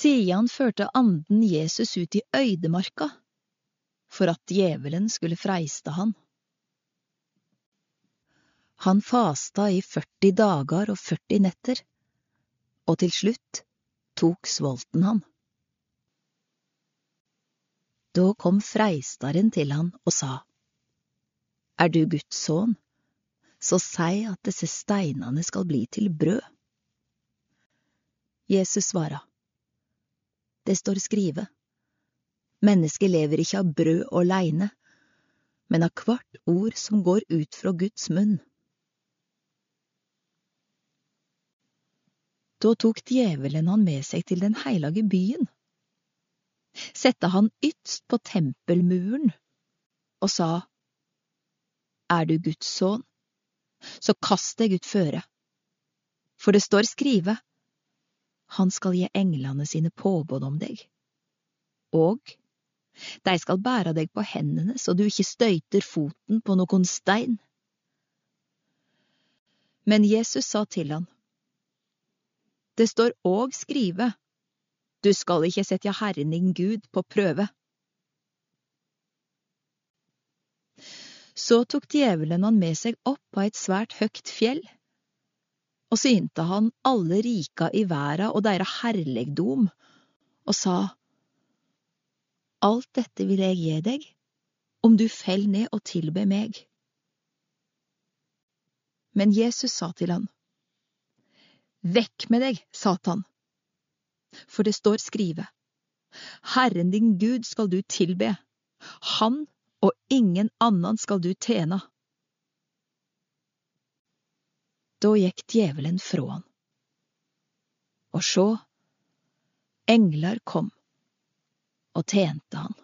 Sian førte anden Jesus ut i øydemarka, for at djevelen skulle freiste han. Han fasta i 40 dager og 40 netter, og til slutt tok svolten han. Da kom freistaren til han og sa, Er du Guds sønn, så si at disse steinene skal bli til brød. Jesus svara, Det står skrive, Mennesket lever ikke av brød åleine, men av hvert ord som går ut fra Guds munn. Da tok djevelen han med seg til den heilage byen. Sette han ytst på tempelmuren og sa, Er du Guds sønn, så kast deg ut føre. For det står skrive, Han skal gi englene sine påbud om deg. Og de skal bære deg på hendene så du ikke støyter foten på noen stein. Men Jesus sa til han, Det står òg skrive, Du skal ikke sette Herren din Gud på prøve. Så tok djevelen han med seg opp på et svært høgt fjell, og synte han alle rika i verda og deira herlegdom, og sa, Alt dette vil jeg gi deg, om du fell ned og tilber meg. Men Jesus sa til han, Vekk med deg, Satan, for det står skrive, Herren din Gud skal du tilbe, Han og ingen annen skal du tjene. Da gikk djevelen fra han. Og sjå, engler kom og tjente han.